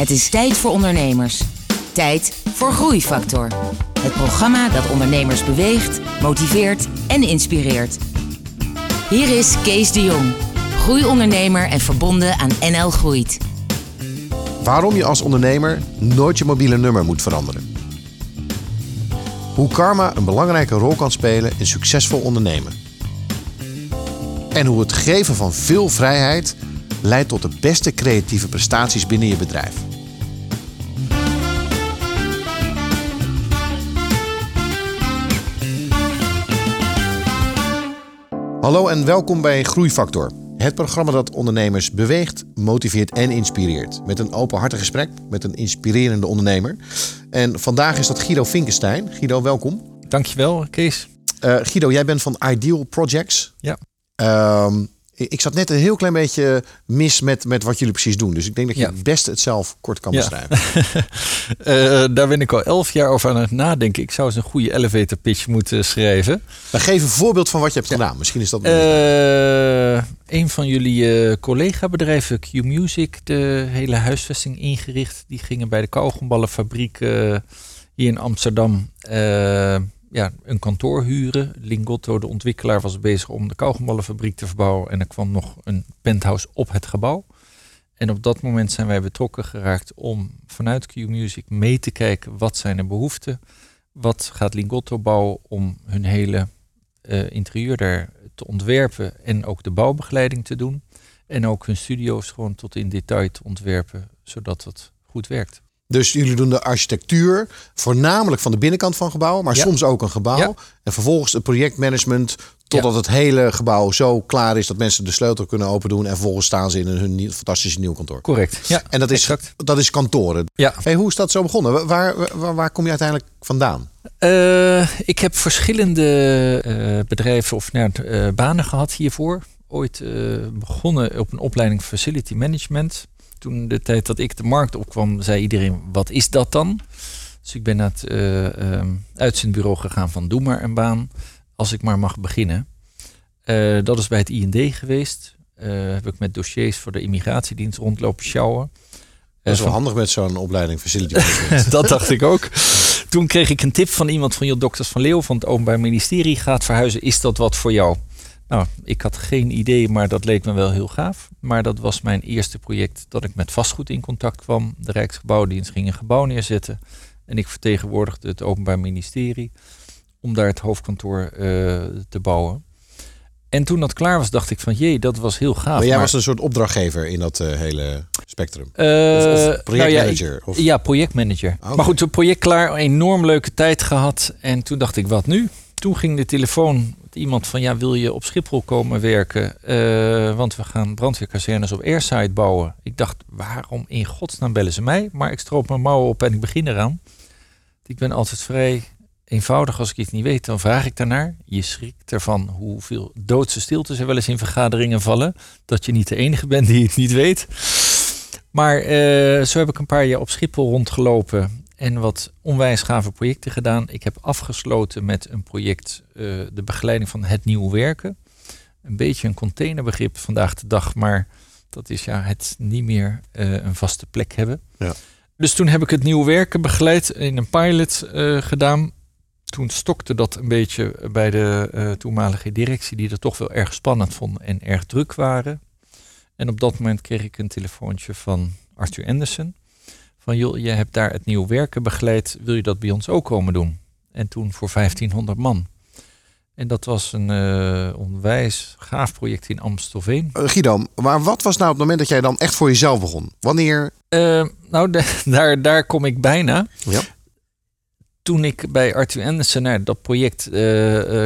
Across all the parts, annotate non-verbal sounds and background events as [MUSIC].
Het is tijd voor ondernemers. Tijd voor Groeifactor. Het programma dat ondernemers beweegt, motiveert en inspireert. Hier is Kees de Jong, groeiondernemer en verbonden aan NL Groeit. Waarom je als ondernemer nooit je mobiele nummer moet veranderen. Hoe karma een belangrijke rol kan spelen in succesvol ondernemen. En hoe het geven van veel vrijheid leidt tot de beste creatieve prestaties binnen je bedrijf. Hallo en welkom bij Groeifactor. Het programma dat ondernemers beweegt, motiveert en inspireert. Met een openhartig gesprek met een inspirerende ondernemer. En vandaag is dat Guido Vinkenstein. Guido, welkom. Dankjewel, Kees. Uh, Guido, jij bent van Ideal Projects. Ja. Um, ik zat net een heel klein beetje mis met, met wat jullie precies doen. Dus ik denk dat je het best het zelf kort kan beschrijven. uh, [LAUGHS] daar ben ik al elf jaar over aan het nadenken. Ik zou eens een goede elevator pitch moeten schrijven. Maar geef een voorbeeld van wat je hebt gedaan. Misschien is dat... Uh, een van jullie uh, collega-bedrijven, Q-Music, de hele huisvesting ingericht. Die gingen bij de kauwgomballenfabriek hier in Amsterdam ja, een kantoor huren. Lingotto, de ontwikkelaar, was bezig om de kauwgomballenfabriek te verbouwen. En er kwam nog een penthouse op het gebouw. En op dat moment zijn wij betrokken geraakt om vanuit Q-Music mee te kijken wat zijn de behoeften. Wat gaat Lingotto bouwen om hun hele uh, interieur daar te ontwerpen en ook de bouwbegeleiding te doen. En ook hun studio's gewoon tot in detail te ontwerpen, zodat het goed werkt. Dus jullie doen de architectuur, voornamelijk van de binnenkant van gebouwen, maar soms ook een gebouw. En vervolgens het projectmanagement, totdat het hele gebouw zo klaar is dat mensen de sleutel kunnen open doen. En vervolgens staan ze in hun fantastische nieuw kantoor. Correct. Ja, en dat is, exact. dat is kantoren. Ja. Hey, hoe is dat zo begonnen? Waar, waar, waar kom je uiteindelijk vandaan? Uh, ik heb verschillende uh, bedrijven of uh, banen gehad hiervoor. Ooit begonnen op een opleiding Facility Management toen de tijd dat ik de markt opkwam, zei iedereen: wat is dat dan? Dus ik ben naar het uh, uitzendbureau gegaan van doe maar een baan, als ik maar mag beginnen. Uh, dat is bij het IND geweest. heb ik met dossiers voor de immigratiedienst rondlopen sjouwen. Dat is wel handig met zo'n opleiding facility [LAUGHS] dat dacht ik ook. Toen kreeg ik een tip van iemand van je dokters van Leeuw van het Openbaar Ministerie. Gaat verhuizen, is dat wat voor jou? Nou, ik had geen idee, maar dat leek me wel heel gaaf. Maar dat was mijn eerste project dat ik met vastgoed in contact kwam. De Rijksgebouwdienst ging een gebouw neerzetten. En ik vertegenwoordigde het Openbaar Ministerie om daar het hoofdkantoor uh, te bouwen. En toen dat klaar was, dacht ik van jee, dat was heel gaaf. Maar jij was een soort opdrachtgever in dat uh, hele spectrum? Uh, of, of projectmanager? Nou ja, ja, projectmanager. Okay. Maar goed, het project klaar, enorm leuke tijd gehad. En toen dacht ik, wat nu? Toen ging de telefoon iemand van ja, wil je op Schiphol komen werken? Uh, want we gaan brandweerkazernes op airside bouwen. Ik dacht, waarom in godsnaam bellen ze mij? Maar ik stroop mijn mouwen op en ik begin eraan. Ik ben altijd vrij eenvoudig. Als ik iets niet weet, dan vraag ik daarnaar. Je schrikt ervan hoeveel doodse stiltes er wel eens in vergaderingen vallen. Dat je niet de enige bent die het niet weet. Maar uh, zo heb ik een paar jaar op Schiphol rondgelopen en wat onwijs gave projecten gedaan. Ik heb afgesloten met een project, uh, de begeleiding van het nieuw werken. Een beetje een containerbegrip vandaag de dag, maar dat is ja het niet meer uh, een vaste plek hebben. Ja. Dus toen heb ik het nieuw werken begeleid in een pilot uh, gedaan. Toen stokte dat een beetje bij de toenmalige directie, die dat toch wel erg spannend vonden en erg druk waren. En op dat moment kreeg ik een telefoontje van Arthur Anderson van joh, je hebt daar het nieuw werken begeleid, wil je dat bij ons ook komen doen? En toen voor 1500 man. En dat was een uh, onwijs gaaf project in Amstelveen. Uh, Guido, maar wat was nou het moment dat jij dan echt voor jezelf begon? Wanneer? Uh, nou, [LAUGHS] de, daar, daar kom ik bijna. Ja. Toen ik bij Arthur Anderson nou, dat project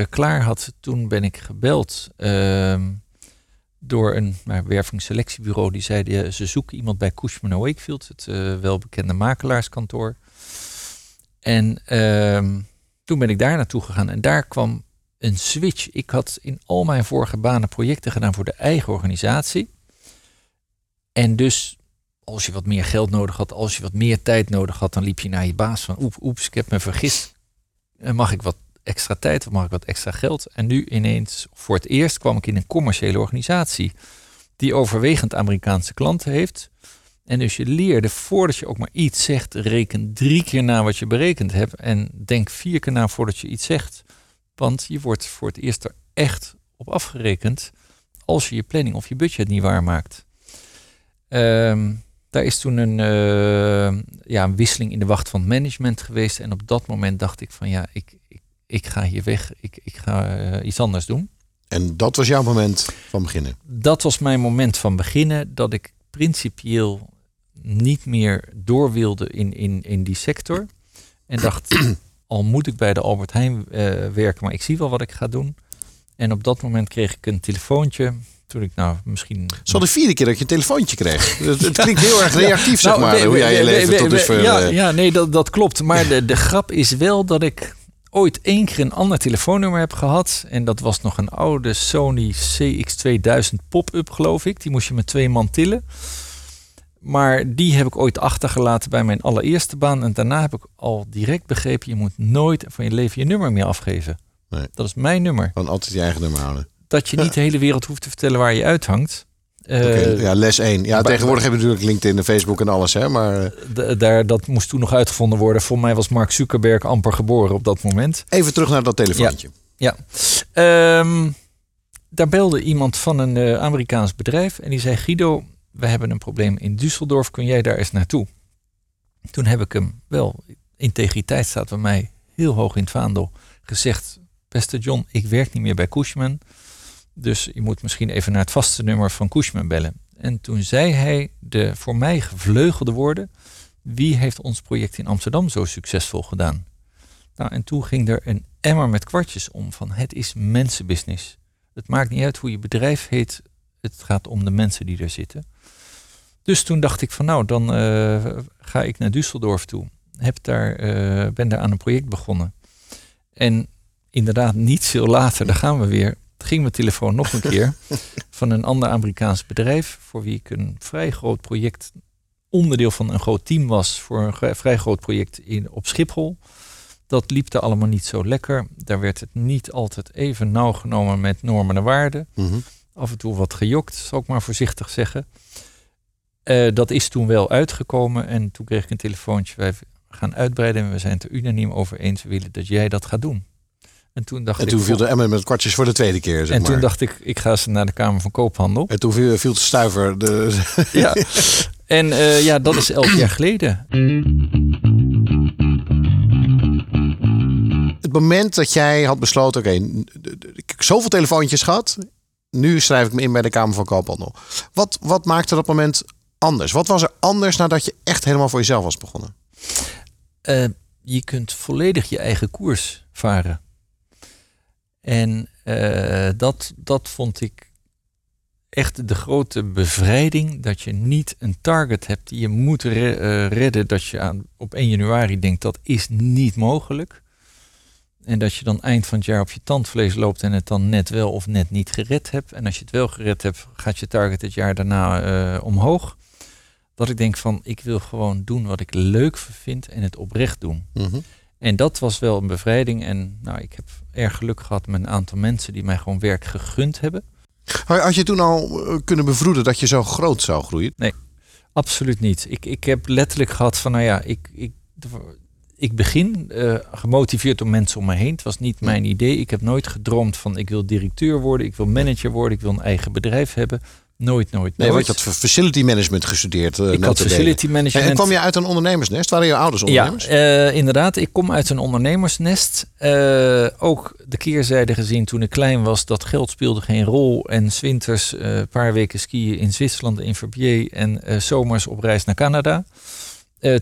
klaar had, toen ben ik gebeld ehm, door een nou, wervingsselectiebureau. Die zeiden ze zoeken iemand bij Cushman Wakefield, het uh, welbekende makelaarskantoor. En uh, toen ben ik daar naartoe gegaan en daar kwam een switch. Ik had in al mijn vorige banen projecten gedaan voor de eigen organisatie. En dus als je wat meer geld nodig had, als je wat meer tijd nodig had, dan liep je naar je baas van oep, oeps, ik heb me vergist. En mag ik wat extra tijd of mag ik wat extra geld? En nu ineens, voor het eerst, kwam ik in een commerciële organisatie die overwegend Amerikaanse klanten heeft. En dus je leerde, voordat je ook maar iets zegt, reken drie keer na wat je berekend hebt. En denk vier keer na voordat je iets zegt. Want je wordt voor het eerst er echt op afgerekend als je je planning of je budget niet waarmaakt. Um, daar is toen een, uh, ja, een wisseling in de wacht van het management geweest. En op dat moment dacht ik van ja, ik, ik, ga hier weg. Ik, ik ga uh, iets anders doen. En dat was jouw moment van beginnen? Dat was mijn moment van beginnen. Dat ik principieel niet meer door wilde in, in, in die sector. En dacht, [CLEARS THROAT] al moet ik bij de Albert Heijn uh, werken, maar ik zie wel wat ik ga doen. En op dat moment kreeg ik een telefoontje toen ik nou misschien... Zo de vierde keer dat je een telefoontje kreeg. [LAUGHS] het, het klinkt heel erg reactief, zeg nou, maar, hoe jij je leven tot dusver... Ja, eh, ja, nee, dat, dat klopt. Maar de, de grap is wel dat ik ooit één keer een ander telefoonnummer heb gehad. En dat was nog een oude Sony CX2000 pop-up, geloof ik. Die moest je met twee man tillen. Maar die heb ik ooit achtergelaten bij mijn allereerste baan. En daarna heb ik al direct begrepen, je moet nooit van je leven je nummer meer afgeven. Nee. Dat is mijn nummer. Van altijd je eigen nummer houden dat je niet [LAUGHS] de hele wereld hoeft te vertellen waar je uithangt. Uh, ja, les 1. Ja, tegenwoordig heb je natuurlijk LinkedIn en Facebook en alles, hè? Maar eh, daar, dat moest toen nog uitgevonden worden. Voor mij was Mark Zuckerberg amper geboren op dat moment. Even terug naar dat telefoontje. Ja. ja. Ehm, daar belde iemand van een uh, Amerikaans bedrijf en die zei: Guido, we hebben een probleem in Düsseldorf. Kun jij daar eens naartoe? Toen heb ik hem wel, integriteit staat bij mij heel hoog in het vaandel, gezegd: Beste John, ik werk niet meer bij Cushman. Dus je moet misschien even naar het vaste nummer van Cushman bellen. En toen zei hij de voor mij gevleugelde woorden: Wie heeft ons project in Amsterdam zo succesvol gedaan? Nou, en toen ging er een emmer met kwartjes om van het is mensenbusiness. Het maakt niet uit hoe je bedrijf heet, het gaat om de mensen die er zitten. Dus toen dacht ik van nou, dan uh, ga ik naar Düsseldorf toe. Heb daar, uh, ben daar aan een project begonnen. En inderdaad, niet veel later, daar gaan we weer, ging mijn telefoon nog een [LAUGHS] keer van een ander Amerikaans bedrijf, voor wie ik een vrij groot project, onderdeel van een groot team was, voor een vrij groot project in, op Schiphol. Dat liep er allemaal niet zo lekker. Daar werd het niet altijd even nauw genomen met normen en waarden. Mhm. Af en toe wat gejokt, zal ik maar voorzichtig zeggen. Uh, dat is toen wel uitgekomen en toen kreeg ik een telefoontje. Wij gaan uitbreiden en we zijn het er unaniem over eens willen dat jij dat gaat doen. En toen, dacht en toen viel de emmer met kwartjes voor de tweede keer. Zeg en toen dacht ik, ik ga ze naar de Kamer van Koophandel. En toen viel, viel de stuiver. De... [LAUGHS] ja, en uh, ja, dat is elf jaar geleden. Het moment dat jij had besloten, oké, ik heb zoveel telefoontjes gehad. Nu schrijf ik me in bij de Kamer van Koophandel. Wat, wat maakte dat moment anders? Wat was er anders nadat je echt helemaal voor jezelf was begonnen? Uh, je kunt volledig je eigen koers varen. En uh, dat, dat vond ik echt de grote bevrijding. Dat je niet een target hebt die je moet re uh, redden. Dat je aan, op 1 januari denkt dat is niet mogelijk. En dat je dan eind van het jaar op je tandvlees loopt en het dan net wel of net niet gered hebt. En als je het wel gered hebt, gaat je target het jaar daarna uh, omhoog. Dat ik denk van, ik wil gewoon doen wat ik leuk vind en het oprecht doen. Mm. En dat was wel een bevrijding. En nou, ik heb erg geluk gehad met een aantal mensen die mij gewoon werk gegund hebben. Had je toen al eh, kunnen bevroeden dat je zo groot zou groeien? Nee, absoluut niet. Ik, ik heb letterlijk gehad van, nou ja, ik, ik, ik begin uh, gemotiveerd door mensen om me heen. Het was niet mijn idee. Ik heb nooit gedroomd van, ik wil directeur worden, ik wil manager worden, ik wil een eigen bedrijf hebben. Nooit, nooit, Nee, want je had facility management gestudeerd. Uh, ik had facility management. En kwam je uit een ondernemersnest? Waren je ouders ondernemers? Ja, uh, inderdaad. Ik kom uit een ondernemersnest. Uh, ook de keerzijde gezien toen ik klein was, dat geld speelde geen rol. En zwinters een paar weken skiën in Zwitserland, in Verbier. En zomers op reis naar Canada.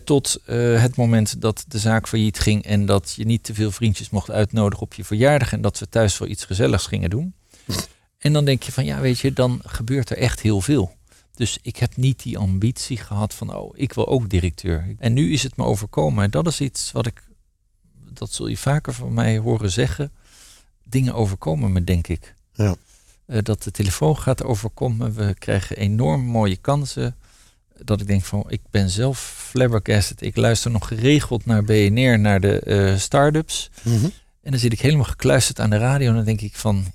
tot het moment dat de zaak failliet ging en dat je niet te veel vriendjes mocht uitnodigen op je verjaardag. En dat we thuis wel iets gezelligs gingen doen. [LAUGHS] En dan denk je van ja, weet je, dan gebeurt er echt heel veel. Dus ik heb niet die ambitie gehad van oh, ik wil ook directeur. En nu is het me overkomen. Dat is iets wat ik, dat zul je vaker van mij horen zeggen. Dingen overkomen me, denk ik. Ja. Uh, dat de telefoon gaat overkomen. We krijgen enorm mooie kansen. Dat ik denk van, ik ben zelf flabbergasted. Ik luister nog geregeld naar BNR, naar de uh, start-ups. Mm -hmm. En dan zit ik helemaal gekluisterd aan de radio. En dan denk ik van,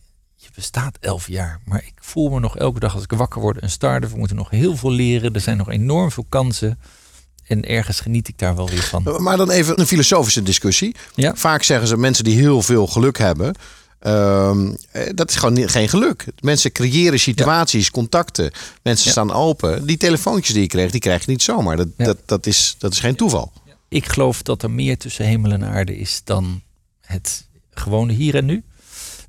bestaat elf jaar. Maar ik voel me nog elke dag als ik wakker word een starter. We moeten nog heel veel leren. Er zijn nog enorm veel kansen. En ergens geniet ik daar wel weer van. Maar dan even een filosofische discussie. Ja. Vaak zeggen ze mensen die heel veel geluk hebben. ehm, eh, dat is gewoon niet- geen geluk. Mensen creëren situaties, contacten. Mensen Ja. staan open. Die telefoontjes die je kreeg, die krijg je niet zomaar. Dat, dat, dat, is, dat is geen toeval. Ik geloof dat er meer tussen hemel en aarde is dan het gewone hier en nu.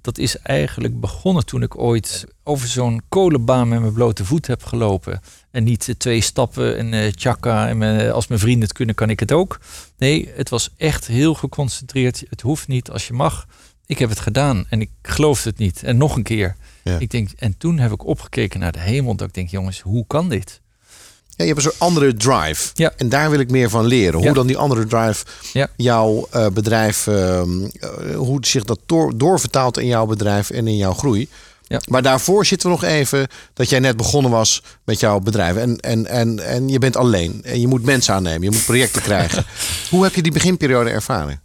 Dat is eigenlijk begonnen toen ik ooit over zo'n kolenbaan met mijn blote voet heb gelopen. En niet eh, twee stappen en eh tjaka en mijn- als mijn vrienden het kunnen, kan ik het ook. Nee, het was echt heel geconcentreerd. Het hoeft niet als je mag. Ik heb het gedaan en ik geloofde het niet. En nog een keer. Ja. Ik denk, en toen heb ik opgekeken naar de hemel. Dat ik denk, jongens, hoe kan dit? Ja, je hebt een soort andere drive. Ja. En daar wil ik meer van leren. Ja. Hoe dan die andere drive jouw eh, bedrijf, ehm, eh, hoe zich dat door, doorvertaalt in jouw bedrijf en in jouw groei. Ja. Maar daarvoor zitten we nog even dat jij net begonnen was met jouw bedrijf. En, en, en, en je bent alleen. En je moet mensen aannemen. Je moet projecten [LAUGHS] krijgen. Hoe heb je die beginperiode ervaren?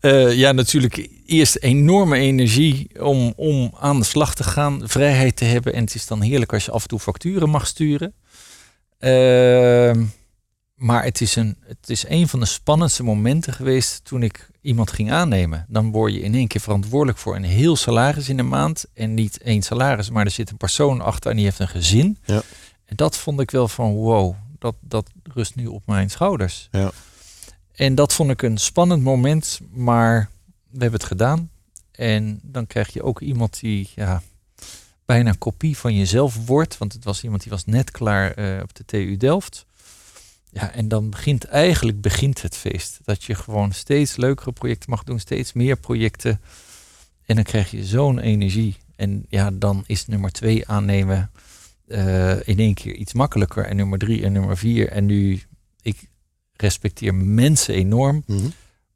Eh, ja, natuurlijk eerst enorme energie om, om aan de slag te gaan, vrijheid te hebben. En het is dan heerlijk als je af en toe facturen mag sturen. Ehm, maar het is, een, het is een van de spannendste momenten geweest toen ik iemand ging aannemen. Dan word je in één keer verantwoordelijk voor een heel salaris in een maand. En niet één salaris, maar er zit een persoon achter en die heeft een gezin. Ja. En dat vond ik wel van wow, dat, dat rust nu op mijn schouders. Ja. En dat vond ik een spannend moment, maar we hebben het gedaan. En dan krijg je ook iemand die ja, bijna kopie van jezelf wordt. Want het was iemand die was net klaar eh, op de TU Delft. Ja, en dan begint eigenlijk begint het feest. Dat je gewoon steeds leukere projecten mag doen, steeds meer projecten. En dan krijg je zo'n energie. En ja, dan is nummer twee aannemen eh, in één keer iets makkelijker. En nummer drie en nummer vier. En nu, ik respecteer mensen enorm. Mhm.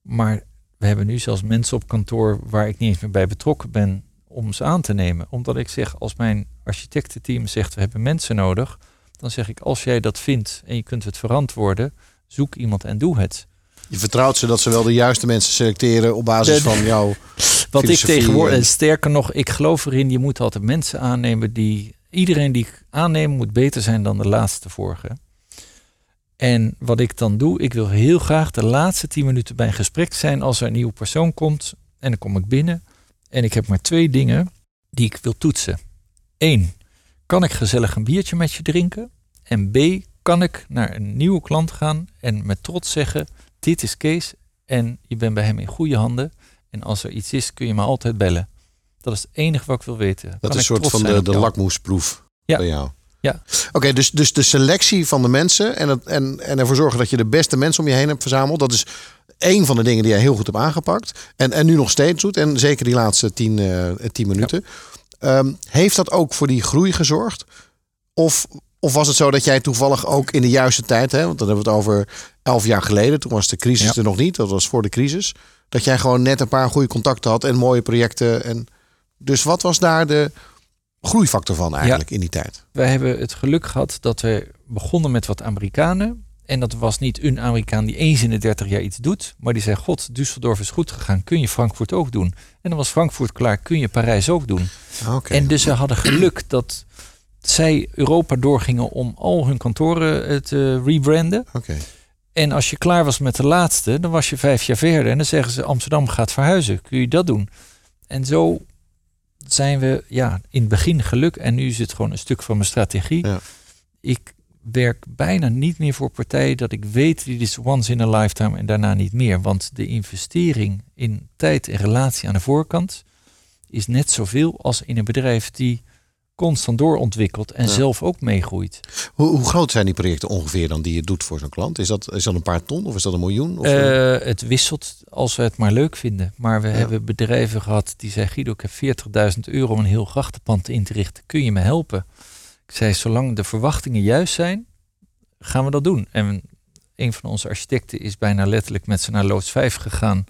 Maar we hebben nu zelfs mensen op kantoor waar ik niet eens meer bij betrokken ben om ze aan te nemen. Omdat ik zeg, als mijn architectenteam zegt we hebben mensen nodig, dan zeg ik als jij dat vindt en je kunt het verantwoorden, zoek iemand en doe het. Je vertrouwt ze dat ze wel de juiste mensen selecteren op basis De- van jouw [LAUGHS] Wat ik tegenwoordig, en- sterker nog, ik geloof erin, je moet altijd mensen aannemen die, iedereen die ik aanneem moet beter zijn dan de laatste vorige. En wat ik dan doe, ik wil heel graag de laatste tien minuten bij een gesprek zijn als er een nieuwe persoon komt. En dan kom ik binnen en ik heb maar twee dingen die ik wil toetsen. Eén, kan ik gezellig een biertje met je drinken? En B, kan ik naar een nieuwe klant gaan en met trots zeggen, dit is Kees en je bent bij hem in goede handen. En als er iets is, kun je me altijd bellen. Dat is het enige wat ik wil weten. Dat Kan is een soort van de, de lakmoesproef Ja. bij jou. Ja. Oké, dus, dus de selectie van de mensen en, het, en, en ervoor zorgen dat je de beste mensen om je heen hebt verzameld. Dat is één van de dingen die jij heel goed hebt aangepakt. En, en nu nog steeds doet. En zeker die laatste tien, eh, tien minuten. Ehm, heeft dat ook voor die groei gezorgd? Of, of was het zo dat jij toevallig ook in de juiste tijd, hè, want dan hebben we het over elf jaar geleden, toen was de crisis Ja. er nog niet, dat was voor de crisis, dat jij gewoon net een paar goede contacten had en mooie projecten. En, dus wat was daar de groeifactor van eigenlijk in die tijd? Wij hebben het geluk gehad dat we begonnen met wat Amerikanen. En dat was niet een Amerikaan die eens in de 30 jaar iets doet. Maar die zei, god, Düsseldorf is goed gegaan. Kun je Frankfurt ook doen? En dan was Frankfurt klaar. Kun je Parijs ook doen? Oké. En dus we hadden geluk dat zij Europa doorgingen om al hun kantoren eh, te rebranden. Oké. En als je klaar was met de laatste, dan was je vijf jaar verder. En dan zeggen ze, Amsterdam gaat verhuizen. Kun je dat doen? En zo zijn we ja, in het begin geluk. En nu is het gewoon een stuk van mijn strategie. Ja. Ik werk bijna niet meer voor partijen dat ik weet, dit is once in a lifetime en daarna niet meer. Want de investering in tijd en relatie aan de voorkant is net zoveel als in een bedrijf die constant doorontwikkelt en Ja. zelf ook meegroeit. Hoe, hoe groot zijn die projecten ongeveer dan die je doet voor zo'n klant? Is dat, is dat een paar ton of is dat een miljoen? Of, eh, Eh, het wisselt als we het maar leuk vinden. Maar we hebben bedrijven gehad die zeiden: Guido, ik heb 40.000 euro om een heel grachtenpand in te richten. Kun je me helpen? Ik zei: Zolang de verwachtingen juist zijn, gaan we dat doen. En een van onze architecten is bijna letterlijk met ze naar Loods 5 gegaan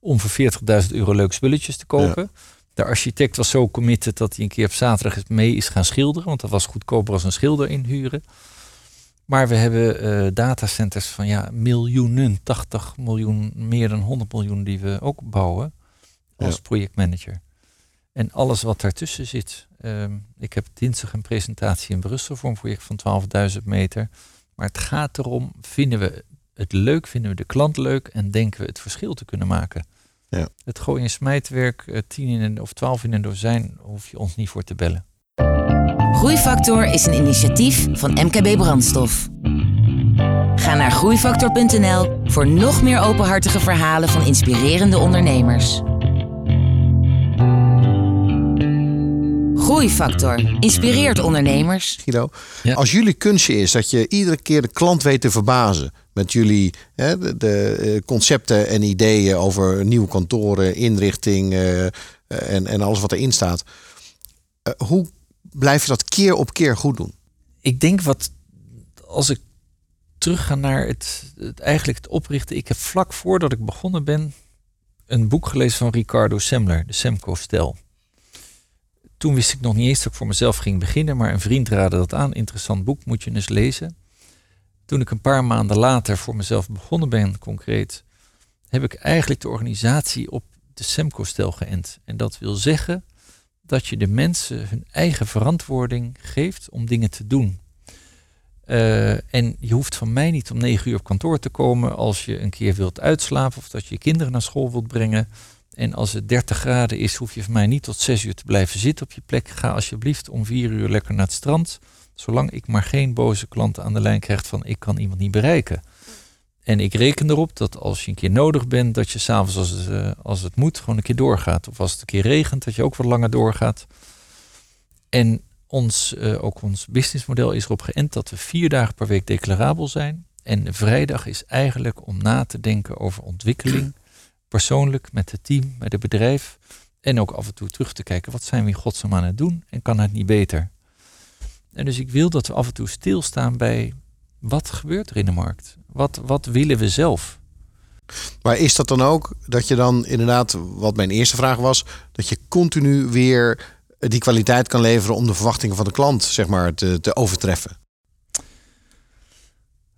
om voor 40.000 euro leuk spulletjes te kopen. De architect was zo committed dat hij een keer op zaterdag mee is gaan schilderen. Want dat was goedkoper als een schilder inhuren. Maar we hebben eh, datacenters van ja, miljoenen, 80 miljoen, meer dan 100 miljoen die we ook bouwen als Ja. projectmanager. En alles wat daartussen zit. Ehm, ik heb dinsdag een presentatie in Brussel voor een project van 12.000 meter. Maar het gaat erom, vinden we het leuk, vinden we de klant leuk en denken we het verschil te kunnen maken. Ja. Het gooi- en smijtwerk, 10 in een, of 12 in een dozijn, hoef je ons niet voor te bellen. Groeifactor is een initiatief van MKB Brandstof. Ga naar groeifactor.nl voor nog meer openhartige verhalen van inspirerende ondernemers. Groeifactor inspireert ondernemers. Guido, als jullie kunstje is dat je iedere keer de klant weet te verbazen met jullie hè, de, de, eh, concepten en ideeën over nieuwe kantoren, inrichting uh, en, en alles wat erin staat. Uh, hoe blijf je dat keer op keer goed doen? Ik denk wat als ik terug ga naar het, het eigenlijk het oprichten. Ik heb vlak voordat ik begonnen ben een boek gelezen van Ricardo Semler, de Semco-stel. Toen wist ik nog niet eens dat ik voor mezelf ging beginnen, maar een vriend raadde dat aan. Interessant boek, moet je eens lezen. Toen ik een paar maanden later voor mezelf begonnen ben, concreet, heb ik eigenlijk de organisatie op de Semco-stel geënt. En dat wil zeggen dat je de mensen hun eigen verantwoording geeft om dingen te doen. Uh, en je hoeft van mij niet om negen uur op kantoor te komen als je een keer wilt uitslapen of dat je je kinderen naar school wilt brengen. En als het 30 graden is, hoef je van mij niet tot 6 uur te blijven zitten op je plek. Ga alsjeblieft om 4 uur lekker naar het strand. Zolang ik maar geen boze klanten aan de lijn krijg van ik kan iemand niet bereiken. En ik reken erop dat als je een keer nodig bent, dat je s'avonds als, het, uh, als het moet gewoon een keer doorgaat. Of als het een keer regent, dat je ook wat langer doorgaat. En ons, uh, ook ons businessmodel is erop geënt dat we vier dagen per week declarabel zijn. En vrijdag is eigenlijk om na te denken over ontwikkeling persoonlijk, met het team, met het bedrijf. En ook af en toe terug te kijken, wat zijn we in godsnaam aan het doen en kan het niet beter? En dus ik wil dat we af en toe stilstaan bij wat gebeurt er in de markt? Wat, wat willen we zelf? Maar is dat dan ook dat je dan inderdaad, wat mijn eerste vraag was, dat je continu weer die kwaliteit kan leveren om de verwachtingen van de klant zeg maar, te, te overtreffen?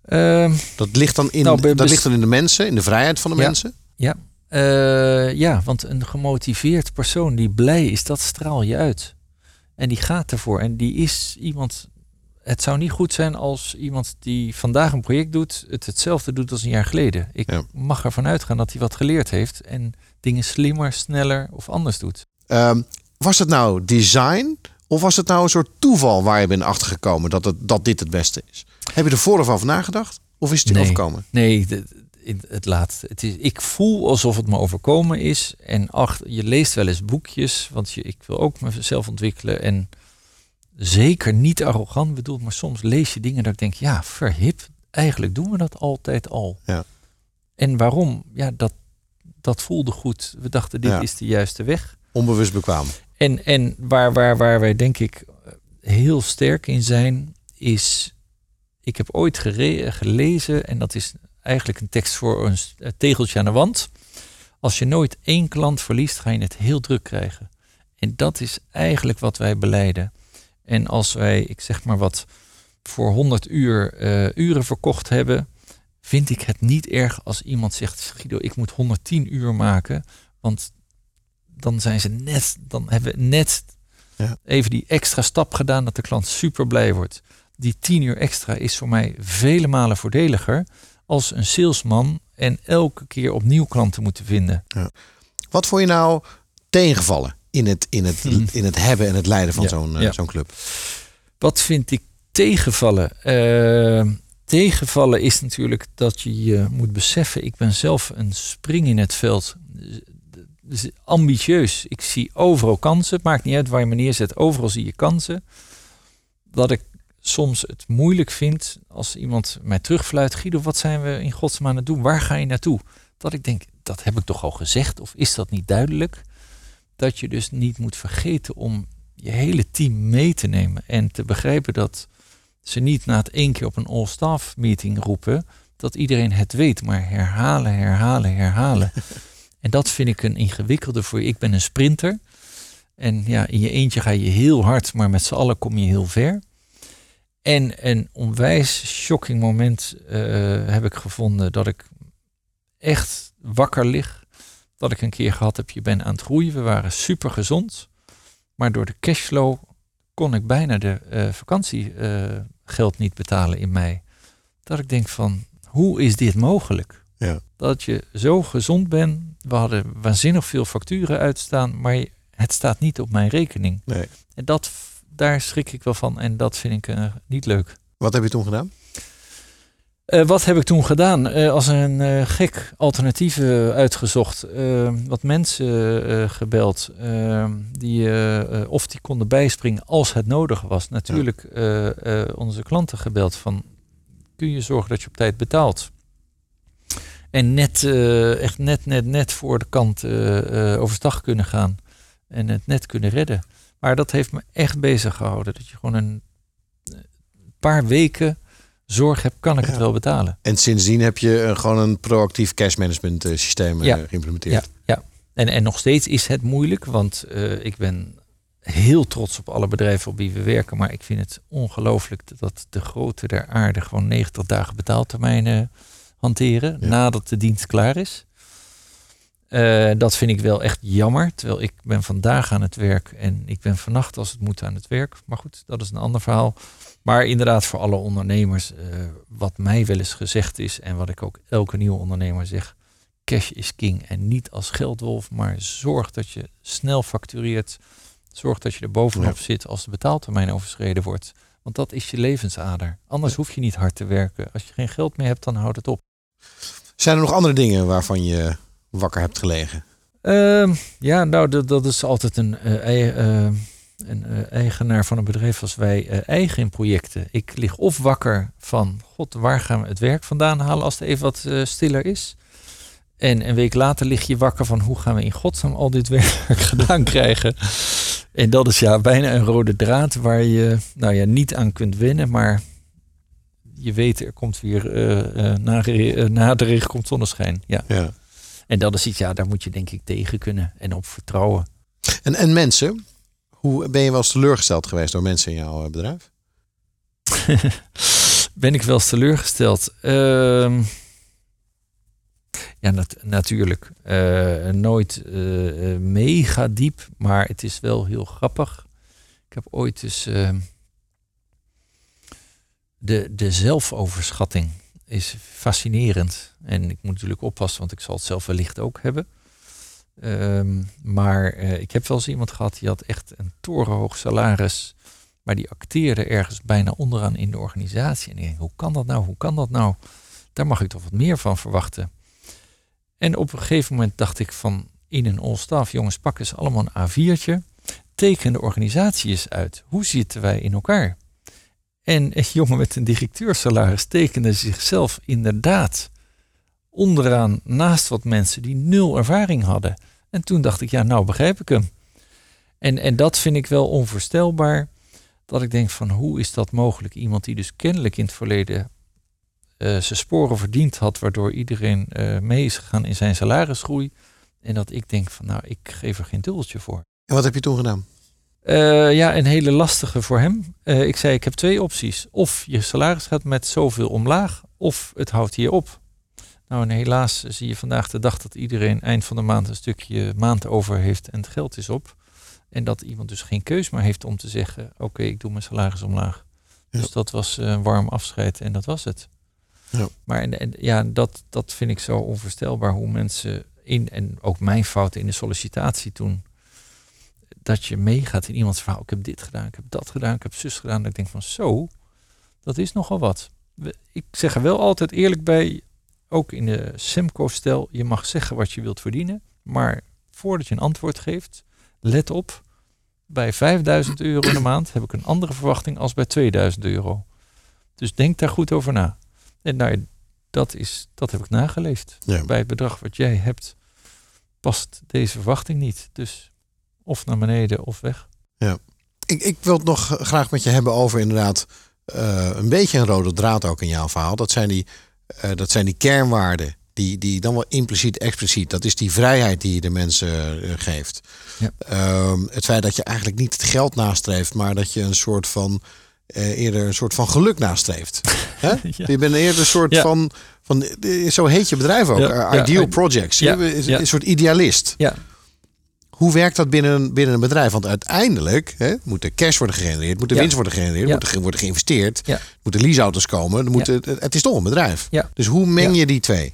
Uh, dat, ligt dan in, nou, dat ligt dan in de mensen, in de vrijheid van de mensen? Ja, uh, ja, want een gemotiveerd persoon die blij is, dat straal je uit. En die gaat ervoor. En die is iemand. Het zou niet goed zijn als iemand die vandaag een project doet, het hetzelfde doet als een jaar geleden. Ik ja. mag ervan uitgaan dat hij wat geleerd heeft en dingen slimmer, sneller of anders doet. Um, was het nou design of was het nou een soort toeval waar je bent achtergekomen dat, het, dat dit het beste is? Heb je er voor of over nagedacht? Of is het je nee, overkomen? Nee, het laatste. Het is, ik voel alsof het me overkomen is. En ach, je leest wel eens boekjes, want je, ik wil ook mezelf ontwikkelen. En zeker niet arrogant bedoeld, maar soms lees je dingen dat ik denk, ja, verhip, eigenlijk doen we dat altijd al. Ja. En waarom? Ja, dat, dat voelde goed. We dachten, dit Ja. is de juiste weg. Onbewust bekwaam. En, en waar, waar, waar wij denk ik heel sterk in zijn, is. Ik heb ooit gelezen, en dat is eigenlijk een tekst voor een tegeltje aan de wand. Als je nooit één klant verliest, ga je het heel druk krijgen. En dat is eigenlijk wat wij beleiden. En als wij, ik zeg maar wat, voor 100 uur eh, uren verkocht hebben, vind ik het niet erg als iemand zegt: Guido, ik moet 110 uur maken. Want dan zijn ze net, dan hebben we net Ja. even die extra stap gedaan dat de klant super blij wordt. Die 10 uur extra is voor mij vele malen voordeliger als een salesman en elke keer opnieuw klanten moeten vinden. Wat vond je nou tegenvallen in het, in het, in het hebben en het leiden van Ja, zo'n eh, ja. zo'n club? Wat vind ik tegenvallen? Eh, tegenvallen is natuurlijk dat je je moet beseffen, ik ben zelf een spring in het veld. Dus ambitieus. Ik zie overal kansen. Het maakt niet uit waar je me neerzet. Overal zie je kansen. Dat ik soms het moeilijk vind als iemand mij terugfluit. Guido, wat zijn we in godsnaam aan het doen? Waar ga je naartoe? Dat ik denk, dat heb ik toch al gezegd? Of is dat niet duidelijk? Dat je dus niet moet vergeten om je hele team mee te nemen. En te begrijpen dat ze niet na het één keer op een all-staff meeting roepen. Dat iedereen het weet, maar herhalen, herhalen, herhalen. [LAUGHS] en dat vind ik een ingewikkelde voor je. Ik ben een sprinter. En ja, in je eentje ga je heel hard, maar met z'n allen kom je heel ver. En een onwijs shocking moment eh, heb ik gevonden dat ik echt wakker lig. Dat ik een keer gehad heb, je bent aan het groeien. We waren super gezond. Maar door de cashflow kon ik bijna de uh, vakantiegeld niet betalen in mei. Dat ik denk van, hoe is dit mogelijk? Ja. Dat je zo gezond bent. We hadden waanzinnig veel facturen uitstaan, maar het staat niet op mijn rekening. Nee. En dat, daar schrik ik wel van en dat vind ik uh, niet leuk. Wat heb je toen gedaan? Uh, wat heb ik toen gedaan? Uh, als een gek alternatief uitgezocht. wat mensen gebeld. die, of die konden bijspringen als het nodig was. Natuurlijk onze klanten gebeld van... kun je zorgen dat je op tijd betaalt? En net, echt net, net, net voor de kant overstag kunnen gaan. En het net kunnen redden. Maar dat heeft me echt bezig gehouden. Dat je gewoon een paar weken zorg hebt, kan ik het wel betalen. En sindsdien heb je uh, gewoon een proactief cash management uh, systeem ja. geïmplementeerd. Ja, ja. En, en nog steeds is het moeilijk, want uh, ik ben heel trots op alle bedrijven op wie we werken. Maar ik vind het ongelooflijk dat de grote der aarde gewoon 90 dagen betaaltermijnen hanteren ja. nadat de dienst klaar is. Uh, dat vind ik wel echt jammer. Terwijl ik ben vandaag aan het werk en ik ben vannacht als het moet aan het werk. Maar goed, dat is een ander verhaal. Maar inderdaad, voor alle ondernemers, uh, wat mij wel eens gezegd is en wat ik ook elke nieuwe ondernemer zeg: cash is king. En niet als geldwolf, maar zorg dat je snel factureert. Zorg dat je er bovenop ja. zit als de betaaltermijn overschreden wordt. Want dat is je levensader. Anders hoef je niet hard te werken. Als je geen geld meer hebt, dan houdt het op. Zijn er nog andere dingen waarvan je wakker hebt gelegen? Uh, ja, nou, dat, dat is altijd een, uh, uh, een eigenaar van een bedrijf als wij eigen in projecten. Ik lig of wakker van, god, waar gaan we het werk vandaan halen als het even wat stiller is? En een week later lig je wakker van, hoe gaan we in godsnaam al dit werk [LAUGHS] gedaan krijgen? En dat is ja bijna een rode draad waar je nou ja, niet aan kunt winnen, maar je weet, er komt weer uh, na, na de regen komt zonneschijn. Ja. ja. En dat is iets, ja, daar moet je denk ik tegen kunnen en op vertrouwen. En, en mensen, hoe ben je wel eens teleurgesteld geweest door mensen in jouw bedrijf? [LAUGHS] ben ik wel eens teleurgesteld? Uh, ja, nat natuurlijk. Uh, nooit uh, mega diep, maar het is wel heel grappig. Ik heb ooit ehm, de, de zelfoverschatting is fascinerend. En ik moet natuurlijk oppassen, want ik zal het zelf wellicht ook hebben. Um, maar uh, ik heb wel eens iemand gehad die had echt een torenhoog salaris. Maar die acteerde ergens bijna onderaan in de organisatie. En ik denk, hoe kan dat nou? Hoe kan dat nou? Daar mag ik toch wat meer van verwachten. En op een gegeven moment dacht ik van in een all-staff, jongens, pak eens allemaal een A4'tje. Teken de organisatie eens uit. Hoe zitten wij in elkaar? En jongen met een directeursalaris tekende zichzelf inderdaad onderaan naast wat mensen die nul ervaring hadden. En toen dacht ik, ja, nou begrijp ik hem. En, en dat vind ik wel onvoorstelbaar. Dat ik denk van hoe is dat mogelijk? Iemand die dus kennelijk in het verleden uh, zijn sporen verdiend had, waardoor iedereen uh, mee is gegaan in zijn salarisgroei. En dat ik denk van nou, ik geef er geen dubbeltje voor. En wat heb je toen gedaan? Uh, ja, een hele lastige voor hem. Uh, ik zei, ik heb twee opties. Of je salaris gaat met zoveel omlaag, of het houdt hier op. Nou, en helaas zie je vandaag de dag dat iedereen eind van de maand een stukje maand over heeft en het geld is op. En dat iemand dus geen keus meer heeft om te zeggen, oké, ik doe mijn salaris omlaag. Ja. Dus dat was een warm afscheid en dat was het. Ja. Maar en, en, ja, dat, dat vind ik zo onvoorstelbaar hoe mensen in, en ook mijn fouten in de sollicitatie toen, dat je meegaat in iemands verhaal. Ik heb dit gedaan, ik heb dat gedaan, ik heb zus gedaan. Dat ik denk van zo, dat is nogal wat. Ik zeg er wel altijd eerlijk bij, ook in de Semco-stel, je mag zeggen wat je wilt verdienen. Maar voordat je een antwoord geeft, let op. Bij 5000 euro in de maand heb ik een andere verwachting als bij 2000 euro. Dus denk daar goed over na. En nou, dat, is, dat heb ik nageleefd. Ja. Bij het bedrag wat jij hebt, past deze verwachting niet. Dus of naar beneden of weg. Ja. Ik, ik wil het nog graag met je hebben over inderdaad uh, een beetje een rode draad ook in jouw verhaal. Dat zijn die, uh, dat zijn die kernwaarden. Die, die dan wel impliciet, expliciet. Dat is die vrijheid die je de mensen uh, geeft. Ja. Um, het feit dat je eigenlijk niet het geld nastreeft, maar dat je een soort van eerder een soort van geluk nastreeft. [LAUGHS] Ja. Je bent eerder een soort ja. van, van. Zo heet je bedrijf ook. Ideal Projects. Je, een soort idealist. Ja. Hoe werkt dat binnen, binnen een bedrijf? Want uiteindelijk hè, moet er cash worden gegenereerd, moet er winst worden gegenereerd, moet er worden geïnvesteerd, Ja. moeten leaseauto's komen. Moet, het, het is toch een bedrijf. Ja. Dus hoe meng je die twee?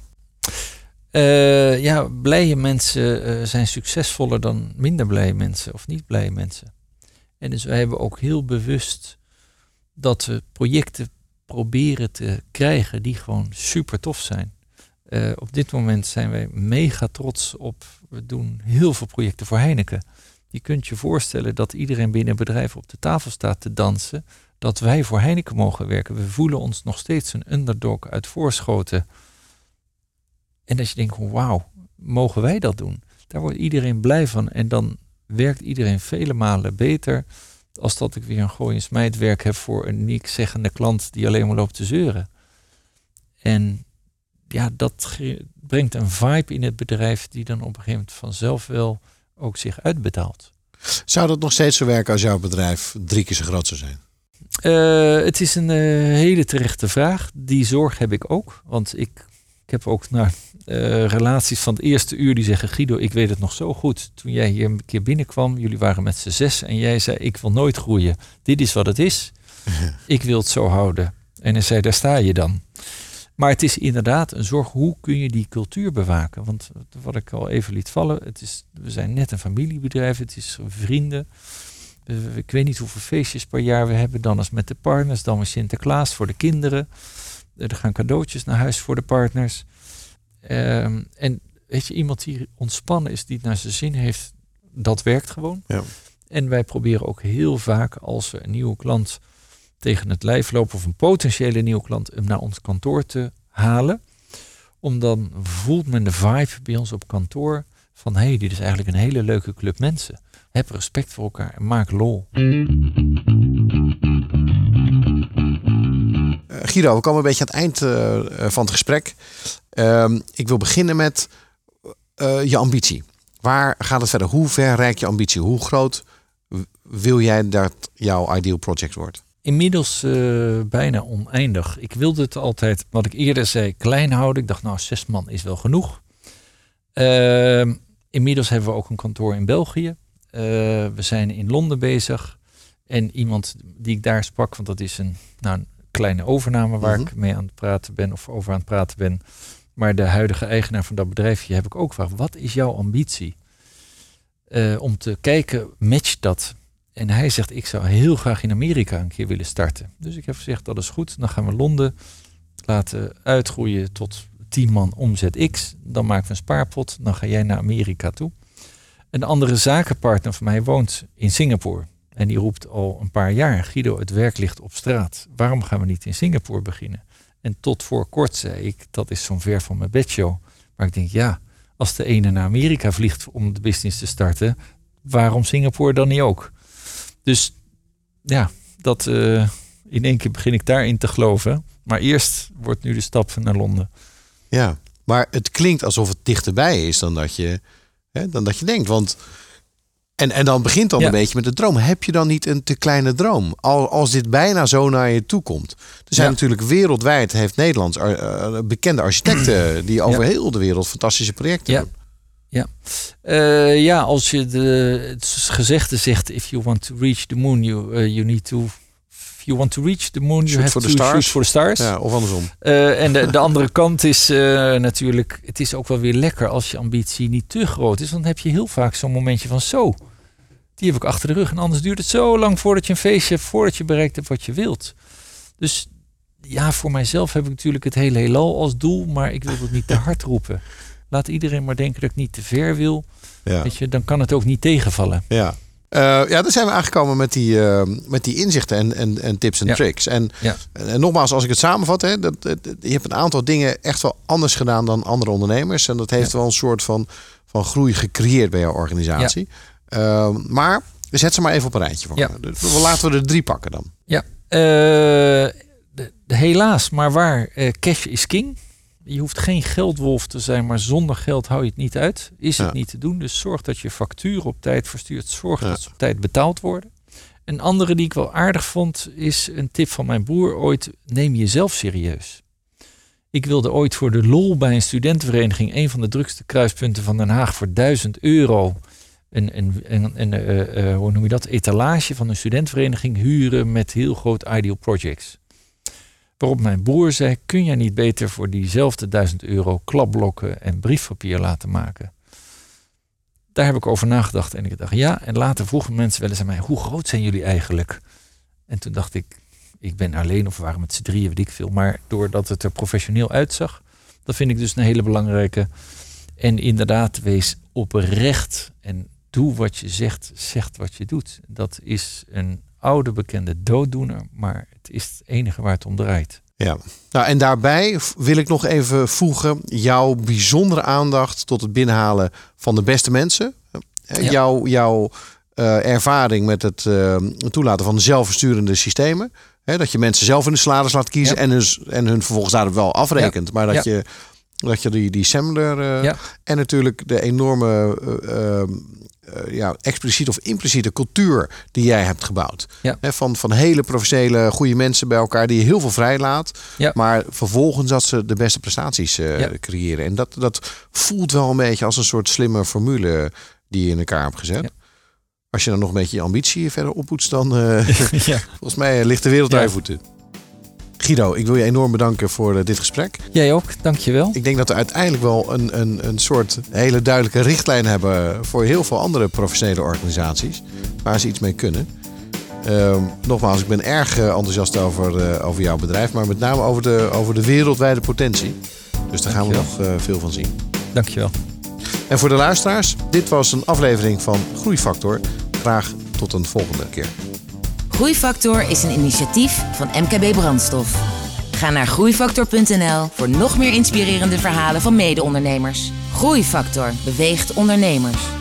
Eh, ja, blije mensen eh, zijn succesvoller dan minder blije mensen of niet blije mensen. En dus wij hebben ook heel bewust dat we projecten proberen te krijgen die gewoon super tof zijn. Eh, op dit moment zijn wij mega trots op. We doen heel veel projecten voor Heineken. Je kunt je voorstellen dat iedereen binnen een bedrijf op de tafel staat te dansen. Dat wij voor Heineken mogen werken. We voelen ons nog steeds een underdog uit voorschoten. En dat je denkt, wauw, mogen wij dat doen? Daar wordt iedereen blij van. En dan werkt iedereen vele malen beter. Als dat ik weer een gooi smijtwerk heb voor een niks zeggende klant die alleen maar loopt te zeuren. En ja, dat brengt een vibe in het bedrijf die dan op een gegeven moment vanzelf wel ook zich uitbetaalt. Zou dat nog steeds zo werken als jouw bedrijf drie keer zo groot zou zijn? Eh, het is een eh, hele terechte vraag. Die zorg heb ik ook. Want ik, ik heb ook nou, eh, relaties van het eerste uur die zeggen... Guido, ik weet het nog zo goed. Toen jij hier een keer binnenkwam, jullie waren met z'n zes... en jij zei, ik wil nooit groeien. Dit is wat het is. [LAUGHS] Ik wil het zo houden. En hij zei, daar sta je dan. Maar het is inderdaad een zorg. Hoe kun je die cultuur bewaken? Want wat ik al even liet vallen... Het is, we zijn net een familiebedrijf. Het is vrienden. Ik weet niet hoeveel feestjes per jaar we hebben. Dan is met de partners, dan weer Sinterklaas voor de kinderen. Er gaan cadeautjes naar huis voor de partners. Ehm, en weet je, iemand die ontspannen is, die het naar zijn zin heeft, dat werkt gewoon. Ja. En wij proberen ook heel vaak als we een nieuwe klant tegen het lijf lopen, of een potentiële nieuwe klant, hem naar ons kantoor te halen. Om dan voelt men de vibe bij ons op kantoor van hé, hey, dit is eigenlijk een hele leuke club mensen. Heb respect voor elkaar en maak lol. Eh, Guido, we komen een beetje aan het eind eh, eh, van het gesprek. Ehm, ik wil beginnen met je ambitie. Waar gaat het verder? Hoe ver reikt je ambitie? Hoe groot wil jij dat jouw ideal project wordt? Inmiddels eh, bijna oneindig. Ik wilde het altijd, wat ik eerder zei, klein houden. Ik dacht, nou, zes man is wel genoeg. Ehm, inmiddels hebben we ook een kantoor in België. Eh, we zijn in Londen bezig. En iemand die ik daar sprak, want dat is een, nou, een kleine overname waar Mhm. ik mee aan het praten ben of over aan het praten ben. Maar de huidige eigenaar van dat bedrijfje heb ik ook gevraagd, wat is jouw ambitie? Eh, om te kijken, matcht dat? En hij zegt, ik zou heel graag in Amerika een keer willen starten. Dus ik heb gezegd, dat is goed. Dan gaan we Londen laten uitgroeien tot 10 man omzet X. Dan maken we een spaarpot. Dan ga jij naar Amerika toe. Een andere zakenpartner van mij woont in Singapore. En die roept al een paar jaar, Guido, het werk ligt op straat. Waarom gaan we niet in Singapore beginnen? En tot voor kort zei ik, dat is zo'n ver van mijn bedshow. Maar ik denk, ja, als de ene naar Amerika vliegt om de business te starten, waarom Singapore dan niet ook? Dus ja, dat eh, in één keer begin ik daarin te geloven. Maar eerst wordt nu de stap naar Londen. Ja, maar het klinkt alsof het dichterbij is dan dat je, hè, dan dat je denkt. Want, en, en dan begint dan Ja. een beetje met de droom. Heb je dan niet een te kleine droom? Al, als dit bijna zo naar je toe komt. Er zijn Ja. natuurlijk wereldwijd, heeft Nederlands eh, bekende architecten... die over Ja. heel de wereld fantastische projecten Ja. Eh, ja, als je de, het gezegde zegt, if you want to reach the moon, you, eh, you need to... If you want to reach the moon, you Shoot have for to the stars. shoot for the stars. Ja, of andersom. Eh, en de, de andere kant is natuurlijk, het is ook wel weer lekker als je ambitie niet te groot is. Want dan heb je heel vaak zo'n momentje van zo, die heb ik achter de rug. En anders duurt het zo lang voordat je een feestje hebt, voordat je bereikt hebt wat je wilt. Dus ja, voor mijzelf heb ik natuurlijk het hele heelal als doel, maar ik wil het niet te hard roepen. Laat iedereen maar denken dat ik niet te ver wil. Ja. Weet je, dan kan het ook niet tegenvallen. Ja. Eh, ja, daar zijn we aangekomen met die, eh, met die inzichten en, en, en tips en Ja. tricks. En, Ja. en nogmaals, als ik het samenvat, hè, dat, dat- je hebt een aantal dingen echt wel anders gedaan dan andere ondernemers. En dat heeft wel een soort van, van groei gecreëerd bij jouw organisatie. Eh, maar zet ze maar even op een rijtje voor me. Dus we- Laten we er drie pakken dan. Ja, eh, de- de- helaas, maar waar, cash is king. Je hoeft geen geldwolf te zijn, maar zonder geld hou je het niet uit. Is Ja. het niet te doen. Dus zorg dat je facturen op tijd verstuurt. Zorg Ja. dat ze op tijd betaald worden. Een andere die ik wel aardig vond, is een tip van mijn broer ooit. Neem jezelf serieus. Ik wilde ooit voor de lol bij een studentenvereniging... een van de drukste kruispunten van Den Haag voor 1000 euro... een, een, een, een eh, eh, hoe noem je dat, etalage van een studentvereniging huren met heel groot ideal projects. Waarop mijn broer zei, kun jij niet beter voor diezelfde 1000 euro klapblokken en briefpapier laten maken? Daar heb ik over nagedacht en ik dacht ja. En later vroegen mensen wel eens aan mij, hoe groot zijn jullie eigenlijk? En toen dacht ik, ik ben alleen of we waren met z'n drieën, weet ik veel. Maar doordat het er professioneel uitzag, dat vind ik dus een hele belangrijke. En inderdaad, wees oprecht en doe wat je zegt, zegt wat je doet. Dat is een oude bekende dooddoener, maar het is het enige waar het om draait. Ja, nou, en daarbij wil ik nog even voegen jouw bijzondere aandacht tot het binnenhalen van de beste mensen. Ja. Jouw, jouw uh, ervaring met het uh, toelaten van zelfversturende systemen. Hè, dat je mensen zelf in de salaris laat kiezen en, hun, en hun vervolgens daar wel afrekent. Maar dat je dat je die, die Semler uh, en natuurlijk de enorme uh, ja, expliciete of impliciete cultuur die jij hebt gebouwd. Ja. van, van hele professionele, goede mensen bij elkaar die je heel veel vrijlaat. Ja. Maar vervolgens dat ze de beste prestaties uh, creëren. En dat, dat voelt wel een beetje als een soort slimme formule die je in elkaar hebt gezet. Als je dan nog een beetje je ambitie verder oppoetst, dan [LAUGHS] [LAUGHS] volgens mij ligt de wereld aan je voeten. Guido, ik wil je enorm bedanken voor uh, dit gesprek. Jij ook, dankjewel. Ik denk dat we uiteindelijk wel een, een, een soort hele duidelijke richtlijn hebben voor heel veel andere professionele organisaties waar ze iets mee kunnen. Uh, nogmaals, ik ben erg uh, enthousiast over, uh, over jouw bedrijf, maar met name over de, over de wereldwijde potentie. Dus daar gaan we nog veel van zien. Dankjewel. En voor de luisteraars, dit was een aflevering van Groeifactor. Graag tot een volgende keer. Groeifactor is een initiatief van MKB Brandstof. Ga naar groeifactor.nl voor nog meer inspirerende verhalen van mede-ondernemers. Groeifactor beweegt ondernemers.